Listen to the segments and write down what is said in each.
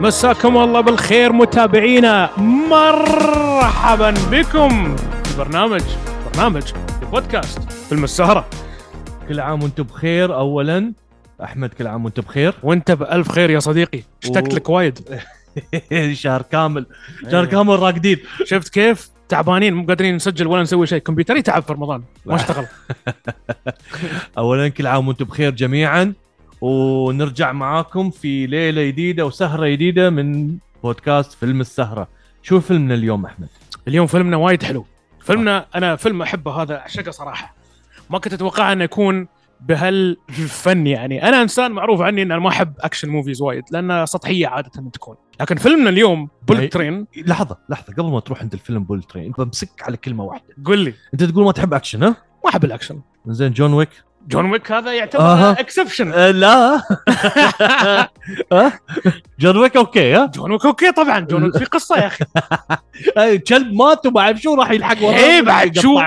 مساكم الله بالخير متابعينا. مرحبا بكم في برنامج برنامج في بودكاست فيلم السهرة كل عام وأنتم بخير. اولا أحمد كل عام وانت بخير. وانت بألف خير يا صديقي. اشتقت و- لك وايد. شهر كامل. شهر كامل راقدين. شفت كيف؟ تعبانين مو قادرين نسجل ولا نسوي شيء. كمبيوتري تعب في رمضان. ما اشتغل. اولا كل عام وأنتم بخير جميعا. ونرجع معاكم في ليلة جديدة وسهرة جديدة من بودكاست فيلم السهرة. شو فيلمنا اليوم أحمد؟ اليوم فيلمنا وايد حلو. فيلمنا أنا فيلم أحبه هذا أعشقه صراحة. ما كنت أتوقع أنه يكون بهالفن يعني. أنا إنسان معروف عني إن أنا ما أحب action movies وايد لأنها سطحية عادة تكون. لكن فيلمنا اليوم أي. Bullet Train لحظة لحظة قبل ما تروح عند الفيلم Bullet Train بمسك على كلمة واحدة. قل لي. أنت تقول ما تحب اكشن ها؟ ما أحب الأكشن. زين جون ويك. جون ويك هذا يعتبر أها. exception أه لا. ها جون ويك okay ها جون ويك okay طبعا. جون ويك في قصة يا أخي. كلب مات وما أعرف شو راح يلحق وراه إيه، بعد شو؟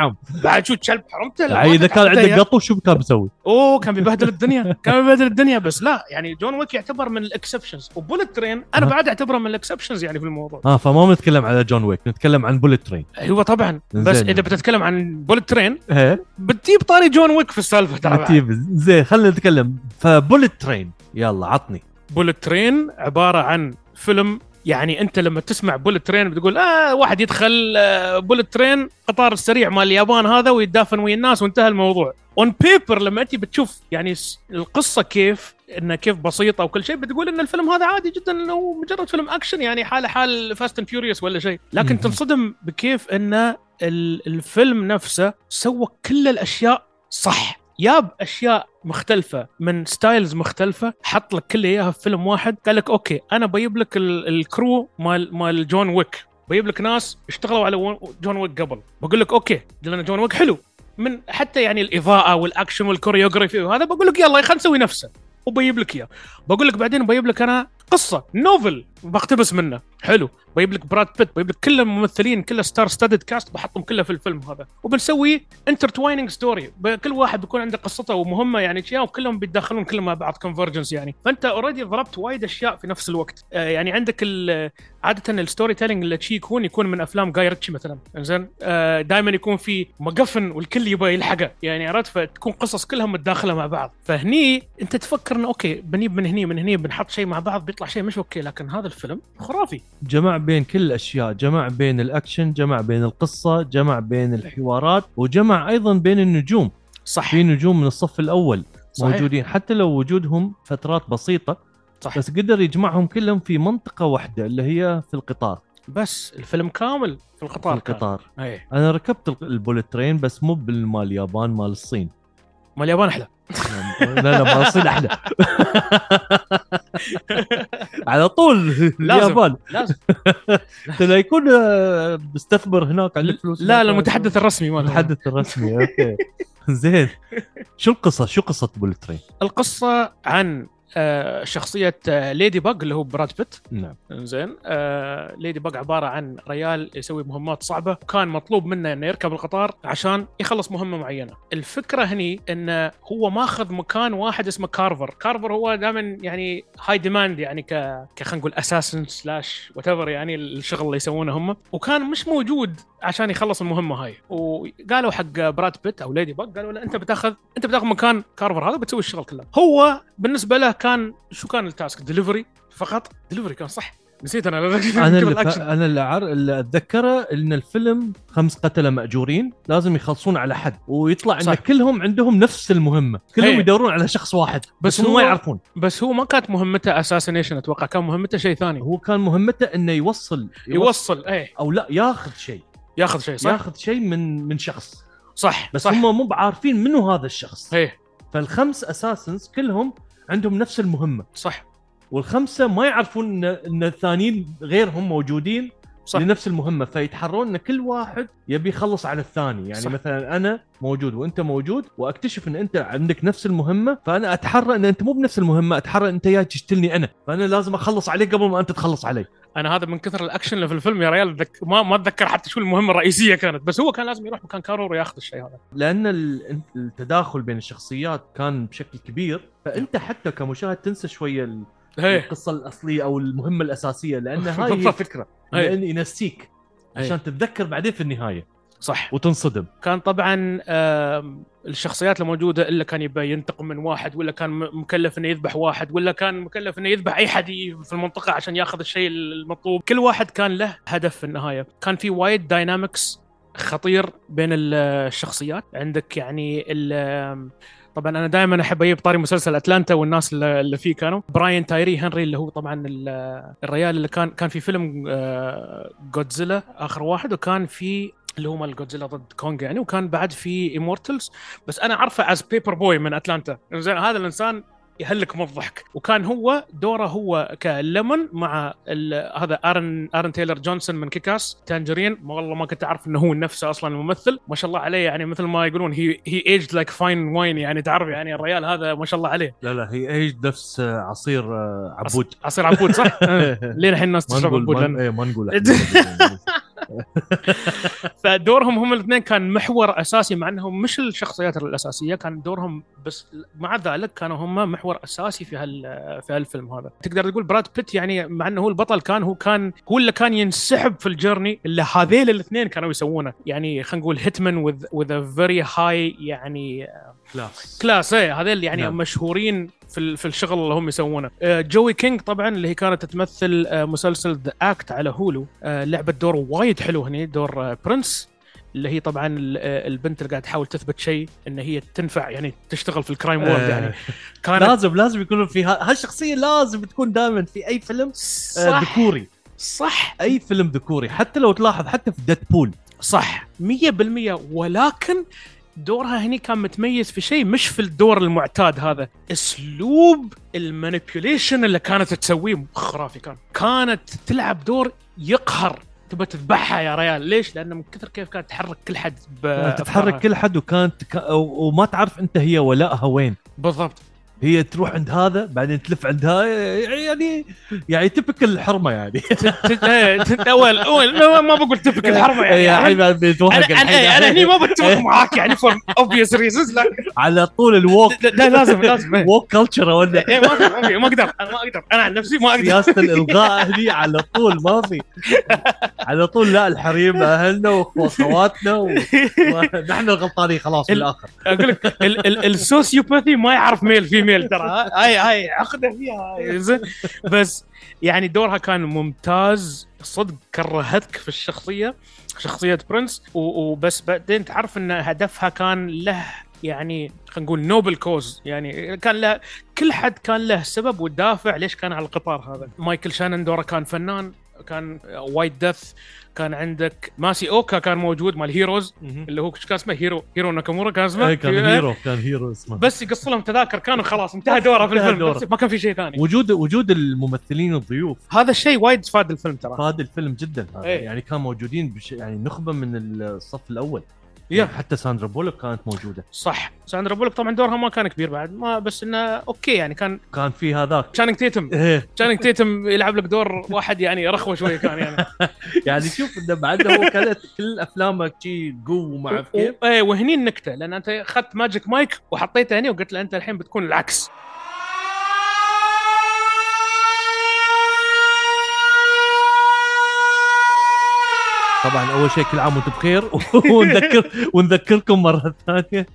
بعد شو كلب حرمته؟ إذا كان عندك قطو شو كان بيسوي؟ أوه كان بيبهدل الدنيا. كان بيبهدل الدنيا بس. لا يعني جون ويك يعتبر من ال exceptions و Bullet Train أنا. بعد أعتبره من ال exceptions يعني في الموضوع. آه فما بنتكلم على جون ويك نتكلم عن Bullet Train. أيوه طبعا. بس. إذا بتتكلم عن Bullet Train إيه. بتجيب طاري جون ويك في السالفة ترى بعد. عتيب زين خلينا نتكلم. ف Bullet Train. يلا عطني. Bullet Train عبارة عن فيلم. يعني أنت لما تسمع Bullet Train بتقول آه واحد يدخل آه bullet train قطار السريع مال اليابان هذا ويتدافن ويا الناس وانتهى الموضوع. on paper لما أنت بتشوف يعني القصة كيف إنه كيف بسيطة وكل شيء بتقول إن الفيلم هذا عادي جدا إنه مجرد فيلم أكشن يعني حاله حال Fast and Furious ولا شيء. لكن. تنصدم بكيف إن ال- الفيلم نفسه سوى كل الأشياء صح. جاب أشياء مختلفة من styles مختلفة حط لك كل إياها في فيلم واحد قال لك okay أنا بجيب لك ال- crew مال مال جون ويك. بجيب لك ناس اشتغلوا على ون- جون ويك قبل. بقول لك okay لأن جون ويك حلو. من حتى يعني الإضاءة والأكشن وال choreography وهذا بقول لك يلا خلينا نسوي نفسه. وبجيب لك إياه. بقول لك بعدين بجيب لك أنا قصة novel بقتبس منه. حلو. بجيب لك براد بيت بجيب لك كل الممثلين كله star studded cast بحطهم كله في الفيلم هذا. وبنسوي intertwining story كل واحد بيكون عنده قصته ومهمة يعني اشياء وكلهم بيتداخلون كلهم مع بعض convergence يعني. فأنت already ضربت وايد أشياء في نفس الوقت. آه يعني عندك عادة ال storytelling اللي شي يكون يكون من أفلام جاي ريتشي مثلا. زين آه دائما يكون في مقفن والكل يبغى يلحقه. يعني عرفت؟ فتكون قصص كلها متداخلة مع بعض. فهني أنت تفكر إنه okay بنجيب من هني من هني بنحط شيء مع بعض بيطلع شيء مش okay. لكن هذا الفيلم خرافي. جمع بين كل الأشياء جمع بين الأكشن جمع بين القصة جمع بين الحوارات وجمع أيضا بين النجوم. صح في نجوم من الصف الأول صحيح. موجودين حتى لو وجودهم فترات بسيطة صح بس قدر يجمعهم كلهم في منطقة واحدة اللي هي في القطار. بس الفيلم كامل في في القطار. كان. القطار اي أنا ركبت ال- bullet train بس مو بالمال اليابان مال الصين. ما اليابان أحلى. لا لا مال الصين أحلى. على طول اليابان. لازم. انت لا يكون آه، مستثمر هناك عندك فلوس لا. لا المتحدث الرسمي مال المتحدث الرسمي okay. زين. شو القصة؟ شو قصة Bullet Train القصة عن آه، شخصية آه، ليدي باج اللي هو براد بيت. نعم. زين. آه ليدي باج عبارة عن ريال يسوي مهمات صعبة كان مطلوب منه إنه يركب القطار عشان يخلص مهمة معينة. الفكرة هني إنه هو ماخذ مكان واحد اسمه كارفر. كارفر هو دائما يعني high demand يعني ك ك خلينا نقول assassin slash what يعني الشغل اللي يسوونه هم. وكان مش موجود عشان يخلص المهمة هاي. وقالوا حق براد بيت أو ليدي باج قالوا له أنت بتاخذ أنت بتاخذ مكان كارفر هذا بتسوي الشغل كله. هو بالنسبة له كان شو كان ال task؟ delivery فقط؟ دليفري كان صح. نسيت أنا. أنا اللي, ف... أنا اللي, عر... اللي أتذكره إن الفيلم خمس قتلة مأجورين لازم يخلصون على حد. ويطلع إن. كلهم عندهم نفس المهمة. كلهم هي. يدورون على شخص واحد بس بس, هم هو- ما يعرفون. بس هو ما كانت مهمته assassination أتوقع كان مهمته شيء ثاني. هو كان مهمته إنه يوصل يوصل إيه. أو لا ياخذ شيء. ياخذ شيء صح؟ ياخذ شيء من من شخص. صح بس صح. هم مو بعارفين منو هذا الشخص. إيه. فالخمس اساسنز كلهم عندهم نفس المهمة. صح. والخمسة ما يعرفون ان إن الثانيين غيرهم موجودين صح. لنفس المهمة. فيتحرون إن كل واحد يبي يخلص على الثاني. يعني صح. صح. مثلا أنا موجود وأنت موجود وأكتشف إن أنت عندك نفس المهمة فأنا اتحرى إن أنت مو بنفس المهمة اتحرى إن أنت جاي تشتلني أنا. فأنا لازم أخلص عليك قبل ما أنت تخلص علي. أنا هذا من كثر الأكشن اللي في الفيلم يا ريال ذك... ما ما أتذكر حتى شو المهمة الرئيسية كانت بس هو كان لازم يروح مكان كارور وياخذ الشيء هذا لأن ال- التداخل بين الشخصيات كان بشكل كبير فأنت حتى كمشاهد تنسى شوية ال- القصة الأصلية أو المهمة الأساسية لأن هاي هي. الفكرة. لأن ينسيك. عشان تتذكر بعدين في النهاية صح. وتنصدم. كان طبعا الشخصيات الموجودة إلا كان يبى ينتقم من واحد ولا كان مكلف إنه يذبح واحد ولا كان مكلف إنه يذبح أي حد في المنطقة عشان ياخذ الشيء المطلوب. كل واحد كان له هدف في النهاية. كان في وايد داينامكس خطير بين ال- الشخصيات. عندك يعني ال- طبعا أنا دائما أحب أجيب طاري مسلسل أتلانتا والناس اللي فيه كانوا. براين تايري هنري اللي هو طبعا ال- الريال اللي كان كان في فيلم جودزيلا آخر واحد وكان في اللي هو مال جودزيلا ضد كونج يعني وكان بعد في Eternals بس أنا عارفه as Paper Boi من اتلانتا زين هذا الإنسان يهلك من الضحك. وكان هو دوره هو كلمن مع هذا آرون آرون تايلر جونسون من Kick-Ass Tangerine ما والله ما كنت أعرف إنه هو نفسه أصلا الممثل ما شاء الله عليه يعني مثل ما يقولون he he aged like fine wine يعني تعرف يعني الريال هذا ما شاء الله عليه. لا لا هي إيش نفس عصير آه، عبود. عصير عبود صح؟ لين الحين الناس تشرب عبود؟ ما, نقول إحنا. فدورهم هم الاثنين كان محور أساسي مع إنهم مش الشخصيات الأساسية كان دورهم بس مع ذلك كانوا هم محور أساسي في هال في هالفيلم هذا تقدر تقول براد بيت يعني مع إنه هو البطل كان هو كان هو اللي كان ينسحب في ال journey اللي هذيل الاثنين كانوا يسوونه يعني خلينا نقول hitman with a very high يعني class class إيه هذيل يعني. نعم. مشهورين في في الشغل اللي هم يسوونه. آه، جوي كينج طبعا اللي هي كانت تمثل آه، مسلسل The Act على Hulu آه، لعبت دور وايد حلو هني دور آه، برنس اللي هي طبعا ال- آه، البنت اللي قاعد تحاول تثبت شيء إن هي تنفع يعني تشتغل في ال crime world يعني. كانت لازم لازم يكونوا في ها- هالشخصية لازم تكون دائما في أي فيلم آه، صح. ذكوري. صح. أي فيلم ذكوري حتى لو تلاحظ حتى في Deadpool صح 100% ولكن دورها هني كان متميز في شيء مش في الدور المعتاد هذا. أسلوب ال manipulation اللي كانت تسويه خرافي كان. كانت تلعب دور يقهر. تبى تذبحها يا ريال. ليش؟ لأن من كثر كيف كانت تحرك كل حد تتحرك كل حد وكانت وما تعرف أنت هي ولاءها وين. بالضبط. هي تروح عند هذا بعدين تلف عند هذا يعني يعني تبك الحرمه يعني. اول اول ما- بقول تفك الحرب يعني. يا حبيبي أنا أنا هني ما بتفق معاك يعني for obvious reasons لكن على طول ال woke. لا لا، لازم لازم. woke culture ولا إيه، ما في- في- أقدر أنا ما أقدر. أنا عن نفسي ما أقدر. سياسة الإلغاء هني على طول ما في. على طول لا الحريم أهلنا وأخواتنا ونحن الغلطانين خلاص في ال- الآخر. أقول لك ال- ال- ال sociopathy ما يعرف male female ترى. هاي هاي عقدة فيها هاي، زين. بس يعني دورها كان ممتاز. صدق كرهتك في الشخصية شخصية برنس. وبس بعدين تعرف إن هدفها كان له يعني خلينا نقول noble cause يعني كان له كل حد كان له سبب ودافع ليش كان على القطار هذا. مايكل شانن دوره كان فنان. كان White Death كان عندك ماسي اوكا كان موجود مال Heroes اللي هو كان اسمه؟ هيرو هيرو ناكامورا كان اسمه؟ اي كان هيرو كان هيرو اسمه. بس يقص لهم تذاكر كانوا خلاص انتهى دوره في الفيلم دوره. ما كان في شيء ثاني. وجود وجود الممثلين الضيوف. هذا الشيء وايد فاد الفيلم ترى. فاد الفيلم جدا هذا. إيه. يعني كان موجودين بش يعني نخبة من الصف الأول. yeah. يعني حتى ساندرا بولوك كانت موجودة. صح. ساندرا بولك طبعا دورها ما كان كبير بعد ما بس إنه okay يعني كان كان في هذاك. شانينج تيتم. شانينج تيتم يلعب لك دور واحد يعني رخوه شوية كان يعني. يعني شوف إنه بعد هو كانت كل أفلامه شي قو وما أعرف كيف. إيه وهني النكتة لأن أنت أخذت Magic Mike وحطيته هني وقلت له أنت الحين بتكون العكس. طبعا أول شيء كل عام وأنتم بخير. ونذكر ونذكركم مرة ثانية.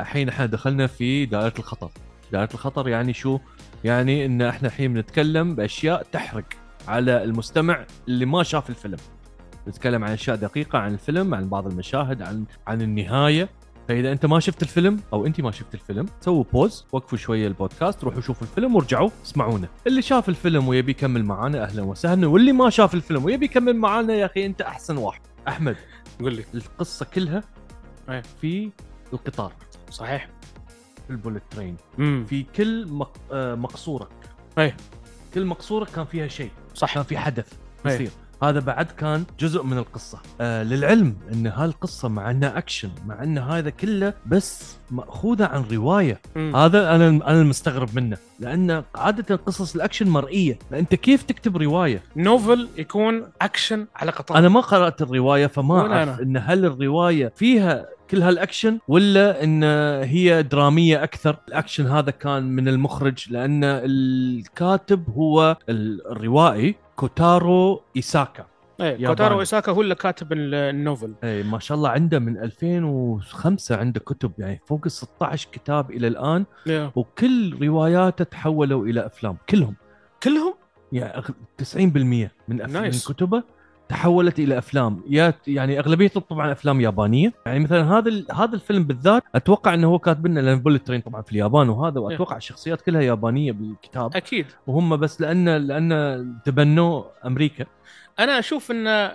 الحين إحنا دخلنا في دائرة الخطر. دائرة الخطر يعني شو؟ يعني إن إحنا الحين بنتكلم بأشياء تحرق على المستمع اللي ما شاف الفيلم. نتكلم عن أشياء دقيقة عن الفيلم عن بعض المشاهد عن عن النهاية. فاذا انت ما شفت الفيلم أو انت ما شفت الفيلم سووا بوز وقفوا شوية البودكاست روحوا شوفوا الفيلم وارجعوا اسمعونا. اللي شاف الفيلم ويبي يكمل معانا أهلا وسهلا. واللي ما شاف الفيلم ويبي يكمل معانا يا أخي أنت أحسن واحد. أحمد قول لي. القصة كلها أيه. في القطار. صحيح. في ال Bullet Train. امم في كل مق... آه، مقصوره أيه. كل مقصوره كان فيها شيء. صح. كان في حدث أيه. يصير. هذا بعد كان جزء من القصة. آه للعلم إن هالقصة مع إنها اكشن مع إن هذا كله بس مأخوذة عن رواية. مم. هذا أنا أنا المستغرب منه. لأن عادة قصص الاكشن مرئية. فأنت كيف تكتب رواية؟ novel يكون اكشن على قطار أنا ما قرأت الرواية فما أعرف. إن هل الرواية فيها كل هالأكشن ولا إن هي درامية أكثر الأكشن هذا كان من المخرج لأن الكاتب هو ال- الروائي كوتارو إيساكا إيه. كوتارو إيساكا هو اللي كاتب ال- ال novel اي ما شاء الله عنده من 2005 عنده كتب يعني فوق ال 16 كتاب إلى الآن إيه. وكل رواياته تحولوا إلى أفلام كلهم كلهم يعني أغ- 90% من. من nice. كتبه تحولت إلى أفلام. yeah يعني اغلبيتهم طبعا أفلام يابانية. يعني مثلا هذا. هذا الفيلم بالذات أتوقع إنه هو كاتب لنا لأن Bullet Train طبعا في اليابان وهذا واتوقع الشخصيات كلها يابانية بالكتاب. أكيد. وهم بس لأن لأن تبنوه أمريكا. أنا أشوف إن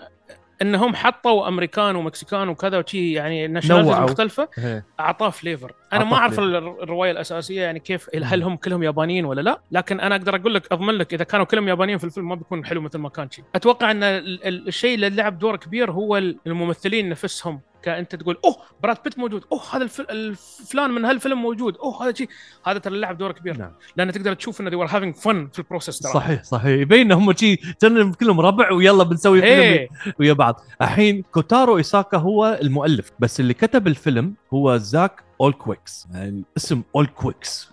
انهم حطوا American و Mexican وكذا وشي يعني nationalities نوعوا. مختلفة إيه. أعطاه flavor أنا ما أعرف الرواية الأساسية يعني كيف هل هم كلهم يابانيين ولا لا لكن أنا أقدر أقول لك أضمن لك إذا كانوا كلهم يابانيين في الفيلم ما بيكون حلو مثل ما كان شيء أتوقع إن ال- ال- الشيء اللي لعب دور كبير هو ال- الممثلين نفسهم كانت تقول أوه براد بيت موجود أوه هذا الف- الفلان من هالفيلم موجود أوه هذا شيء هذا ترى لعب دور كبير. نعم. لأن تقدر تشوف انه they were having fun في ال process ترى. صحيح صحيح. يبين إنهم شي كانوا كلهم ربع ويلا بنسوي فيلم إيه ويا بعض. الحين كوتارو إيساكا هو المؤلف بس اللي كتب الفيلم هو زاك اولكويكس يعني اسم اولكويكس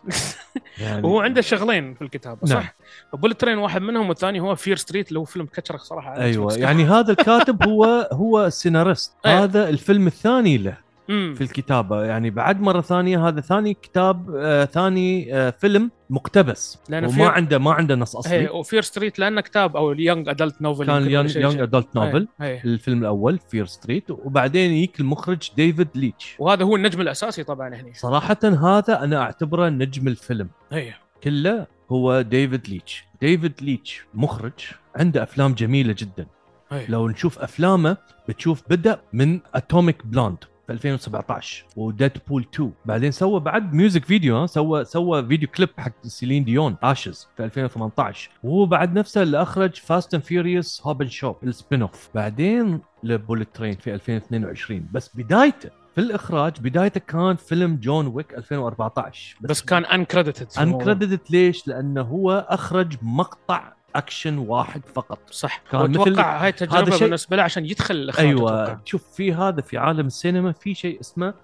يعني وهو عنده شغلين في الكتابة نعم. صح؟ Bullet Train واحد منهم والثاني هو Fear Street اللي هو فيلم كتشرك صراحة أيوه. يعني هذا الكاتب هو هو السيناريست أيوة. هذا الفيلم الثاني له في الكتابه يعني بعد مرة ثانية هذا ثاني كتاب آه ثاني آه فيلم مقتبس. لأن وما في- عنده ما عنده نص هي اصلي و Fear Street لأنه كتاب أو young adult novel كان young young adult novel هي. الفيلم الأول Fear Street وبعدين يجيك المخرج ديفيد ليتش وهذا هو النجم الأساسي طبعا هنا صراحة هذا أنا أعتبره نجم الفيلم. هي. كله هو ديفيد ليتش ديفيد ليتش مخرج عنده أفلام جميلة جدا. هي. لو نشوف أفلامه بتشوف بدأ من Atomic Blonde في 2017 و Deadpool 2 بعدين سوى بعد music video ها سوى سوى فيديو كليب حق سيلين ديون Ashes في 2018 وهو بعد نفسه اللي أخرج Fast and Furious Hobbs and Shaw ال spin-off بعدين ل Bullet Train في 2022 بس بدايته في الإخراج بدايته كان فيلم John Wick 2014 بس كان uncredited uncredited ليش؟ لأنه هو أخرج مقطع اكشن واحد فقط. صح. كان واتوقع مثل- هاي هذا تجربه شيء- بالنسبة له عشان يدخل الأخراج أيوه. أتوقع. شوف في هذا في عالم السينما في شيء اسمه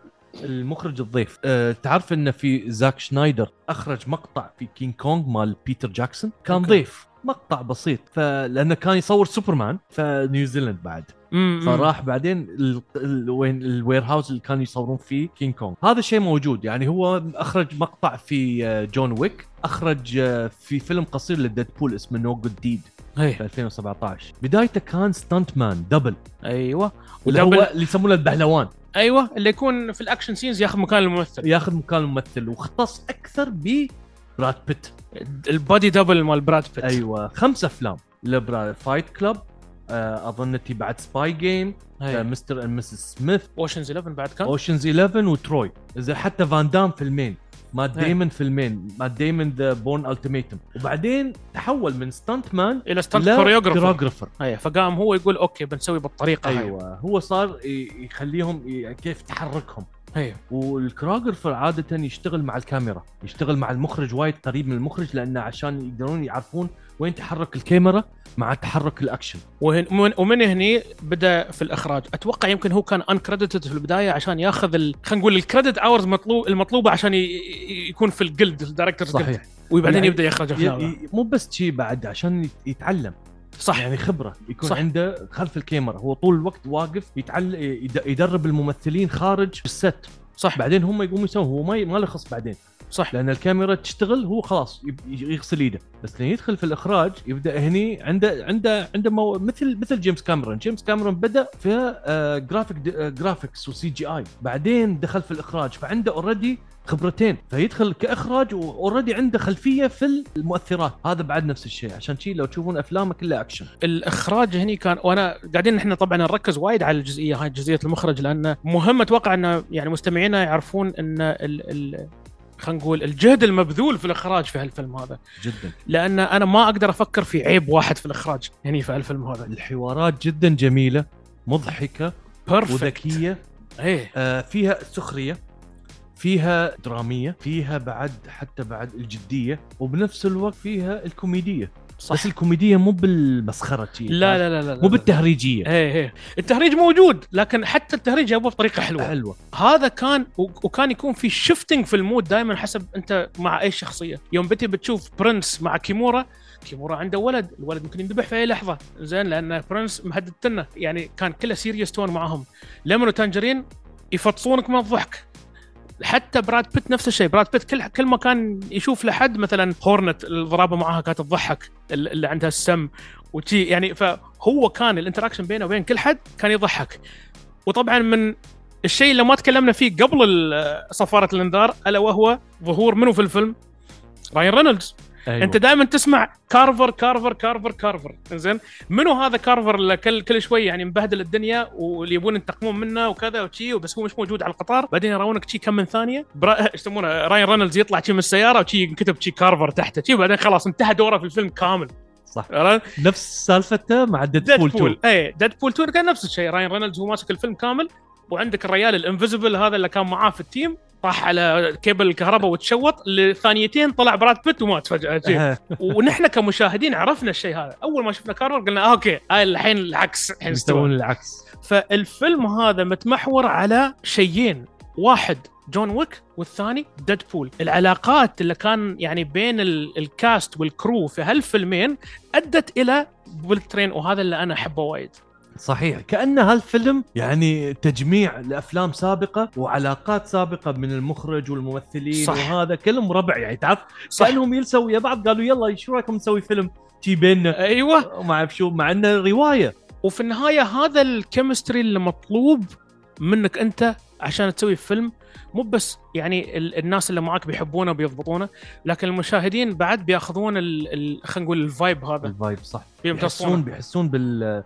المخرج الضيف. أه تعرف إنه في زاك سنايدر أخرج مقطع في كينج كونغ مال بيتر جاكسون؟ كان okay. ضيف. مقطع بسيط. فلأنه كان يصور سوبرمان فنيوزيلند بعد. فراح بعدين. وين ال warehouse اللي كانوا يصورون فيه كينج كونغ هذا الشيء موجود يعني هو أخرج مقطع في آه، جون ويك أخرج آه، في فيلم قصير لديدبول اسمه No Good Deed في هي. 2017 بدايته كان stunt man double أيوه. اللي هو اللي يسمونه البهلوان. أيوه اللي يكون في ال action scenes ياخذ مكان الممثل. ياخذ مكان الممثل واختص أكثر براد بيت ال body double مال براد بيت أيوه خمس أفلام. لبراد Fight Club آه، أظن تي بعد سباي جيم هي. مستر اند مسز سميث اوشنز 11 بعد كان اوشنز 11 وتروي إذا حتى فان دام فيلمين مات إيه. ديمون فيلمين مات ديمون ذا بورن التيميتوم وبعدين تحول من ستانت مان إلى ستانت كوريوغرافر اي فقام هو يقول أوكي بنسوي بالطريقة هاي. أيوه هو صار يخليهم كيف تحركهم. أيوه والكوراغرافر عاده يشتغل مع الكاميرا يشتغل مع المخرج وايد قريب من المخرج لأنه عشان يقدرون يعرفون وين تحرك الكاميرا مع تحرك الأكشن. وهن ومن, ومن هني بدأ في الإخراج. أتوقع يمكن هو كان انكريديتد في البداية عشان ياخذ ال... خلينا نقول الكريدت اورز مطلوب المطلوبة عشان ي... يكون في الجلد الدايركتورز صحيح. وبعدين يعني يبدأ يخرج افلام مو بس شيء بعد عشان يت- يتعلم. صح. يعني خبرة. يكون صح. عنده خلف الكاميرا. هو طول الوقت واقف يتعلم يدرب الممثلين خارج الست. صح. بعدين هم يقوموا يسوون. هو ما ي- ما له خص بعدين. صح. لأن الكاميرا تشتغل هو خلاص يغسل ايده بس لما يدخل في الإخراج يبدأ هني عنده عنده عنده مو مثل مثل جيمس كاميرون. جيمس كاميرون بدأ في آه جرافيك آه graphics و CGI بعدين دخل في الإخراج. فعنده already خبرتين فيدخل كإخراج و already عنده خلفية في المؤثرات. هذا بعد نفس الشيء عشان شيء لو تشوفون أفلامه كلها اكشن الإخراج هني كان وأنا قاعدين إحنا طبعا نركز وايد على الجزئية هاي جزئية المخرج لأن مهم أتوقع ان يعني مستمعينا يعرفون إن ال ال خلينا نقول الجهد المبذول في الإخراج في هالفيلم هذا. جدا. لأن أنا ما أقدر أفكر في عيب واحد في الإخراج يعني في هالفيلم هذا. الحوارات جدا جميلة مضحكة perfect وذكية إيه. آه فيها سخرية. فيها درامية فيها بعد حتى بعد الجدية وبنفس الوقت فيها الكوميدية. صح. بس الكوميدية مو بالمسخرة لا لا لا لا مو بالتهريجية. إيه إيه. التهريج موجود لكن حتى التهريج جابوه بطريقة حلوة. حلوة. هذا كان وكان يكون في shifting في ال mood دائما حسب أنت مع أي شخصية. يوم بتي بتشوف Prince مع كيمورا كيمورا عنده ولد الولد ممكن ينذبح في أي لحظة. زين لأن Prince مهدد تنه يعني كان كله serious tone معاهم Lemon و Tangerine يفطسونك من الضحك. حتى براد بيت نفس الشيء. براد بيت كل كل ما كان يشوف لحد مثلا Hornet الضرابة معاها كانت تضحك ال- اللي عندها السم وشي. يعني فهو كان ال interaction بينه وبين كل حد كان يضحك. وطبعا من الشيء اللي ما تكلمنا فيه قبل صفاره الانذار ألا وهو ظهور منو في الفيلم؟ راين رينولدز. أيوة. أنت دائما تسمع كارفر كارفر كارفر كارفر. زين منو هذا كارفر اللي كل كل شوي يعني مبهدل الدنيا واللي يبون ينتقمون منه وكذا وشي وبس هو مش موجود على القطار. بعدين يراونك شي كم من ثانية. برا... إيش يسمونه؟ راين رينولدز يطلع شي من السيارة وشي ينكتب شي كارفر تحته. شي بعدين خلاص انتهى دوره في الفيلم كامل. صح؟ نفس سالفته مع ديدبول 2 ديدبول اي ديدبول 2 كان نفس الشيء. راين رينولدز هو ماسك الفيلم كامل. وعندك الريال ال invisible هذا اللي كان معاه في ال team طاح على كيبل الكهرباء وتشوط لثانيتين طلع براد بيت ومات فجأة ونحن كمشاهدين عرفنا الشيء هذا. أول ما شفنا كارفر قلنا آه okay هاي الحين العكس الحين يسوون العكس. فالفيلم هذا متمحور على شيئين. واحد جون ويك والثاني ديدبول. العلاقات اللي كان يعني بين ال- ال cast وال crew في هالفيلمين أدت إلى Bullet Train وهذا اللي أنا أحبه وايد. صحيح. كأن هالفيلم يعني تجميع لأفلام سابقة وعلاقات سابقة من المخرج والممثلين صح. وهذا كلهم ربع يعني تعرف؟ كأنهم يلسوا ويا بعض قالوا يلا شو رأيكم نسوي فيلم تي بيننا؟ أيوه. وما أعرف شو مع إنه رواية. وفي النهاية هذا ال chemistry اللي مطلوب منك أنت عشان تسوي فيلم مو بس يعني ال- الناس اللي معاك بيحبونه وبيضبطونه لكن المشاهدين بعد بيأخذون خلينا نقول ال vibe هذا. ال vibe صح. بيحسون بيحسون بال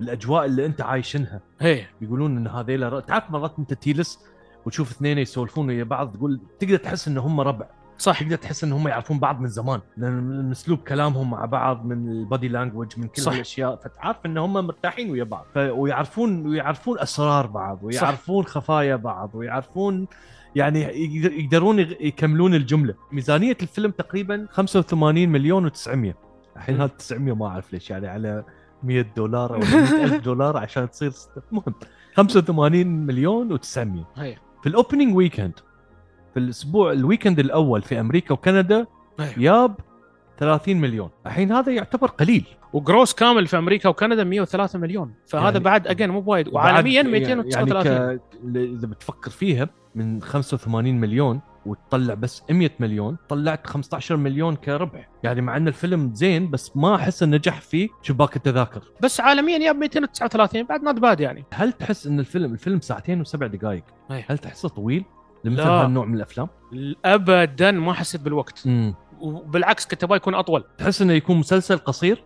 بالاجواء اللي أنت عايشنها هي بيقولون إن هذيلا تعرف مرات أنت تجلس وتشوف اثنين يسولفون ويا بعض تقول تقدر تحس ان هم ربع. صح. تقدر تحس ان هم يعرفون بعض من زمان. لأن من اسلوب كلامهم مع بعض من البادي لانجوج من كل صح. الأشياء فتعرف إن هم مرتاحين ويا بعض. ف... ويعرفون ويعرفون أسرار بعض ويعرفون خفايا بعض ويعرفون يعني يقدر- يقدرون يكملون الجملة. ميزانية الفيلم تقريبا 85 مليون و900 الحين. هذا 900 ما أعرف ليش يعني على 100 دولار أو 100 ألف دولار عشان تصير المهم 85 مليون و900 هي. في ال opening weekend في الأسبوع ال weekend الأول في أمريكا وكندا. ياب 30 مليون. الحين هذا يعتبر قليل. و gross كامل في أمريكا وكندا 103 مليون. فهذا يعني- بعد again مو بوايد. وعالميا بعد- 239 يعني ك... إذا بتفكر فيها من 85 مليون وتطلع بس 100 مليون طلعت 15 مليون كربح يعني مع إن الفيلم زين بس ما أحس إنه نجح في شباك التذاكر. بس عالميا ياب 239 بعد not bad يعني. هل تحس إن الفيلم الفيلم ساعتين وسبع دقائق. هل تحسه طويل؟ لمثل. هالنوع من الأفلام؟ ابدا ما حسيت بالوقت. امم وبالعكس كنت أبغى يكون أطول. تحس إنه يكون مسلسل قصير؟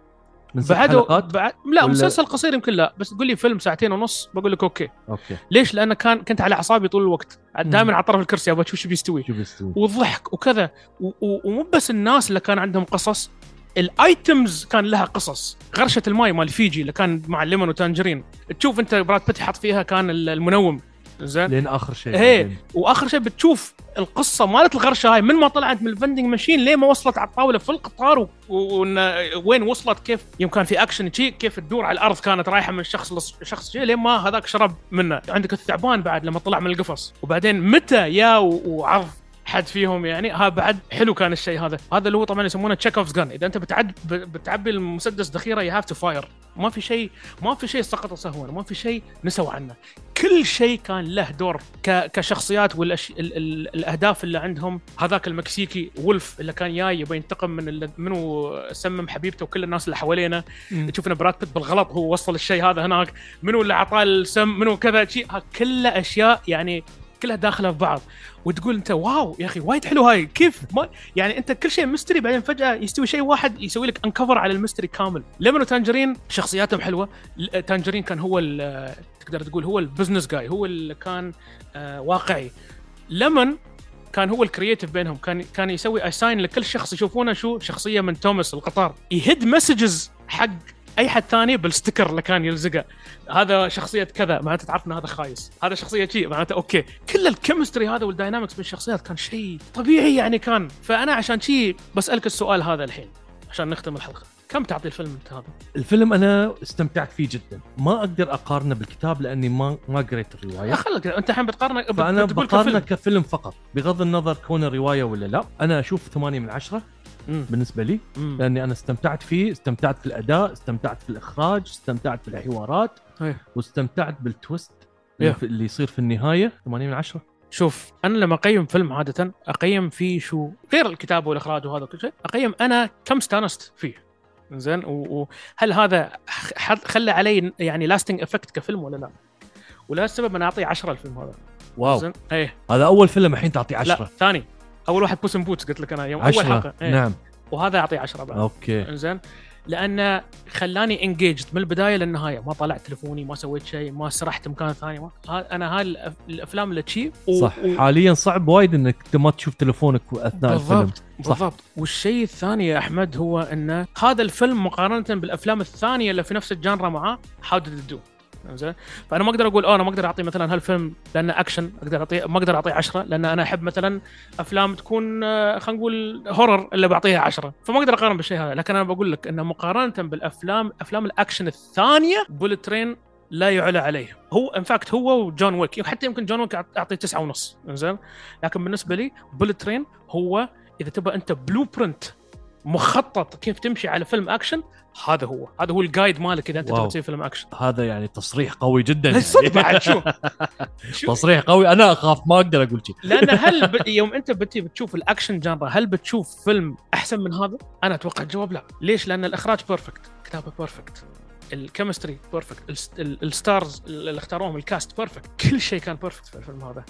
من ست بعد حلقات؟ بعد لا ولا- مسلسل قصير يمكن لا بس تقول لي فيلم ساعتين ونص بقول لك okay. okay. ليش؟ لأن كان كنت على أعصابي طول الوقت. دائما على طرف الكرسي أبغى أشوف شو بيستوي. شو بيستوي. وضحك وكذا. و- و- ومو بس الناس اللي كان عندهم قصص الأيتمز كان لها قصص. غرشة الماي مال فيجي اللي كان مع الليمون وتانجرين. تشوف أنت براد بيت حط فيها كان ال- المنوم. زين. لين آخر شيء. بعدين. وآخر شيء بتشوف القصة مالت الغرشة هاي من ما طلعت؟ من الفندنج ماشين ليه ما وصلت على الطاولة في القطار؟ و- و- وين وصلت؟ كيف؟ يوم كان في اكشن شي كيف تدور على الأرض كانت رايحة من شخص لشخص شي لين ما هذاك شرب منه؟ عندك الثعبان بعد لما طلع من القفص. وبعدين متى يا و- وعض حد فيهم يعني. ها بعد حلو كان الشيء هذا. هذا اللي هو طبعا يسمونه Chekhov gun إذا أنت بتعد بتعبي المسدس ذخيرة you have to fire ما في شيء ما في شيء سقط سهوا ما في شيء نسوا عنه. كل شيء كان له دور ك... كشخصيات والأش... ال... ال... الأهداف اللي عندهم. هذاك المكسيكي وولف اللي كان جاي يبغى ينتقم من ال... منو سمم حبيبته وكل الناس اللي حوالينا مم. تشوف ان براد بيت بالغلط هو وصل الشيء هذا هناك. منو اللي اعطاه السم منو كذا شيء. كله أشياء يعني كلها داخلة في بعض وتقول أنت wow يا أخي وايد حلو هاي كيف؟ ما يعني أنت كل شيء mystery بعدين فجأة يستوي شيء واحد يسوي لك uncover على ال mystery كامل. ليمون وتانجرين شخصياتهم حلوة ل- تانجرين كان هو ال- تقدر تقول هو ال business guy هو اللي كان آه واقعي. ليمون كان هو ال creative بينهم كان كان يسوي assign لكل شخص يشوفونه شو شخصية من توماس القطار. يهد messages حق أي حد ثاني بال sticker اللي كان يلزقه. هذا شخصية كذا معناته تعرف ان هذا خايس. هذا شخصية شيء معناته okay. كل ال chemistry هذا وال dynamics بين الشخصيات كان شيء طبيعي يعني كان. فأنا عشان شيء بسألك السؤال هذا الحين عشان نختم الحلقة. كم تعطي الفيلم أنت هذا؟ الفيلم أنا استمتعت فيه جدا. ما أقدر أقارنه بالكتاب لأني ما ما قريت الرواية. خلك أنت الحين بتقارنه بت- فأنا بقارنه كفيلم. كفيلم فقط. بغض النظر كون رواية ولا لا أنا أشوف 8 من 10 مم. بالنسبة لي مم. لأني أنا استمتعت فيه استمتعت في الأداء استمتعت في الإخراج استمتعت في الحوارات إيه. واستمتعت بال twist اللي, اللي يصير في النهاية 8 من 10 شوف أنا لما أقيم فيلم عادة أقيم فيه شو غير الكتابه والإخراج وهذا كل شيء أقيم أنا كم استانست فيه. زين؟ وهل هذا خلى علي يعني lasting effect كفيلم ولا لا؟ ولا السبب أنا أعطيه 10 الفيلم هذا. wow. زين؟ إيه. هذا أول فيلم الحين تعطي لا 10 ثاني. أول واحد Puss in Boots قلت لك أنا يوم أول 10 حلقة. إيه. نعم. وهذا اعطيه 10 بعد. okay. زين لأنه خلاني engaged من البداية للنهاية. ما طلعت تليفوني ما سويت شيء ما سرحت مكان ثاني. ما ها أنا هاي الأفلام اللي تشي و- صح. و- حاليا صعب وايد إنك ما تشوف تلفونك أثناء الفيلم. بالضبط بالضبط. والشيء الثاني يا أحمد هو ان هذا الفيلم مقارنة بالأفلام الثانية اللي في نفس ال genre معاه how did it do زين؟ فأنا ما أقدر أقول آه أنا ما أقدر أعطي مثلا هالفيلم لأنه أكشن أقدر اعطيه ما أقدر اعطيه 10 لأن أنا أحب مثلا أفلام تكون آه، خلينا نقول horror اللي بعطيها 10 فما أقدر أقارن بالشيء هذا. لكن أنا بقول لك إنه مقارنة بالأفلام أفلام الأكشن الثانية Bullet Train لا يعلى عليه. هو in fact هو وجون ويك. حتى يمكن جون ويك اعطيه تسعة ونص. زين؟ لكن بالنسبة لي Bullet Train هو إذا تبغى أنت blueprint مخطط كيف تمشي على فيلم أكشن هذا هو هذا هو ال guide مالك إذا أنت. تبغى تسوي فيلم أكشن هذا يعني تصريح قوي جدا يعني. صدق بعد شو شو تصريح قوي أنا أخاف ما أقدر أقول شيء لأن هل ب... يوم أنت بتي بتشوف الأكشن genre هل بتشوف فيلم أحسن من هذا؟ أنا أتوقع الجواب لا، ليش؟ لأن الإخراج perfect، الكتابه perfect، ال chemistry perfect، ال stars اللي اختاروهم ال cast perfect، كل شيء كان perfect في الفيلم هذا.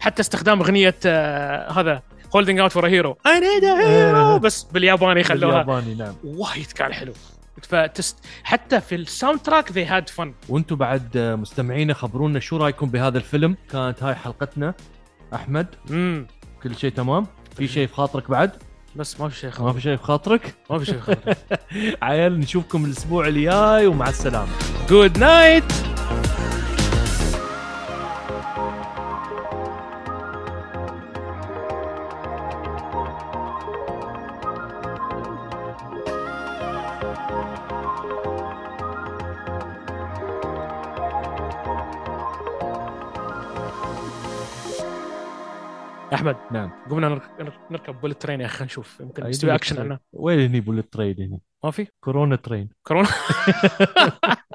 حتى استخدام أغنية آه هذا holding out for a hero I need a hero بس بالياباني خلوها. بالياباني نعم. وايد كان حلو. فتست حتى في ال soundtrack they had fun وأنتم بعد مستمعينا خبرونا شو رأيكم بهذا الفيلم؟ كانت هاي حلقتنا. أحمد امم كل شيء تمام؟ في شيء في خاطرك بعد؟ بس ما في شيء ما خلاص في شيء في خاطرك؟ ما في شيء خلاص عيال نشوفكم الأسبوع الجاي ومع السلامة. good night أحمد. نعم. قمنا نرك- نركب Bullet Train يا أخي نشوف. يمكن نسوي اكشن. عنه وين هني Bullet Train هني ما في؟ كورونا train كورونا.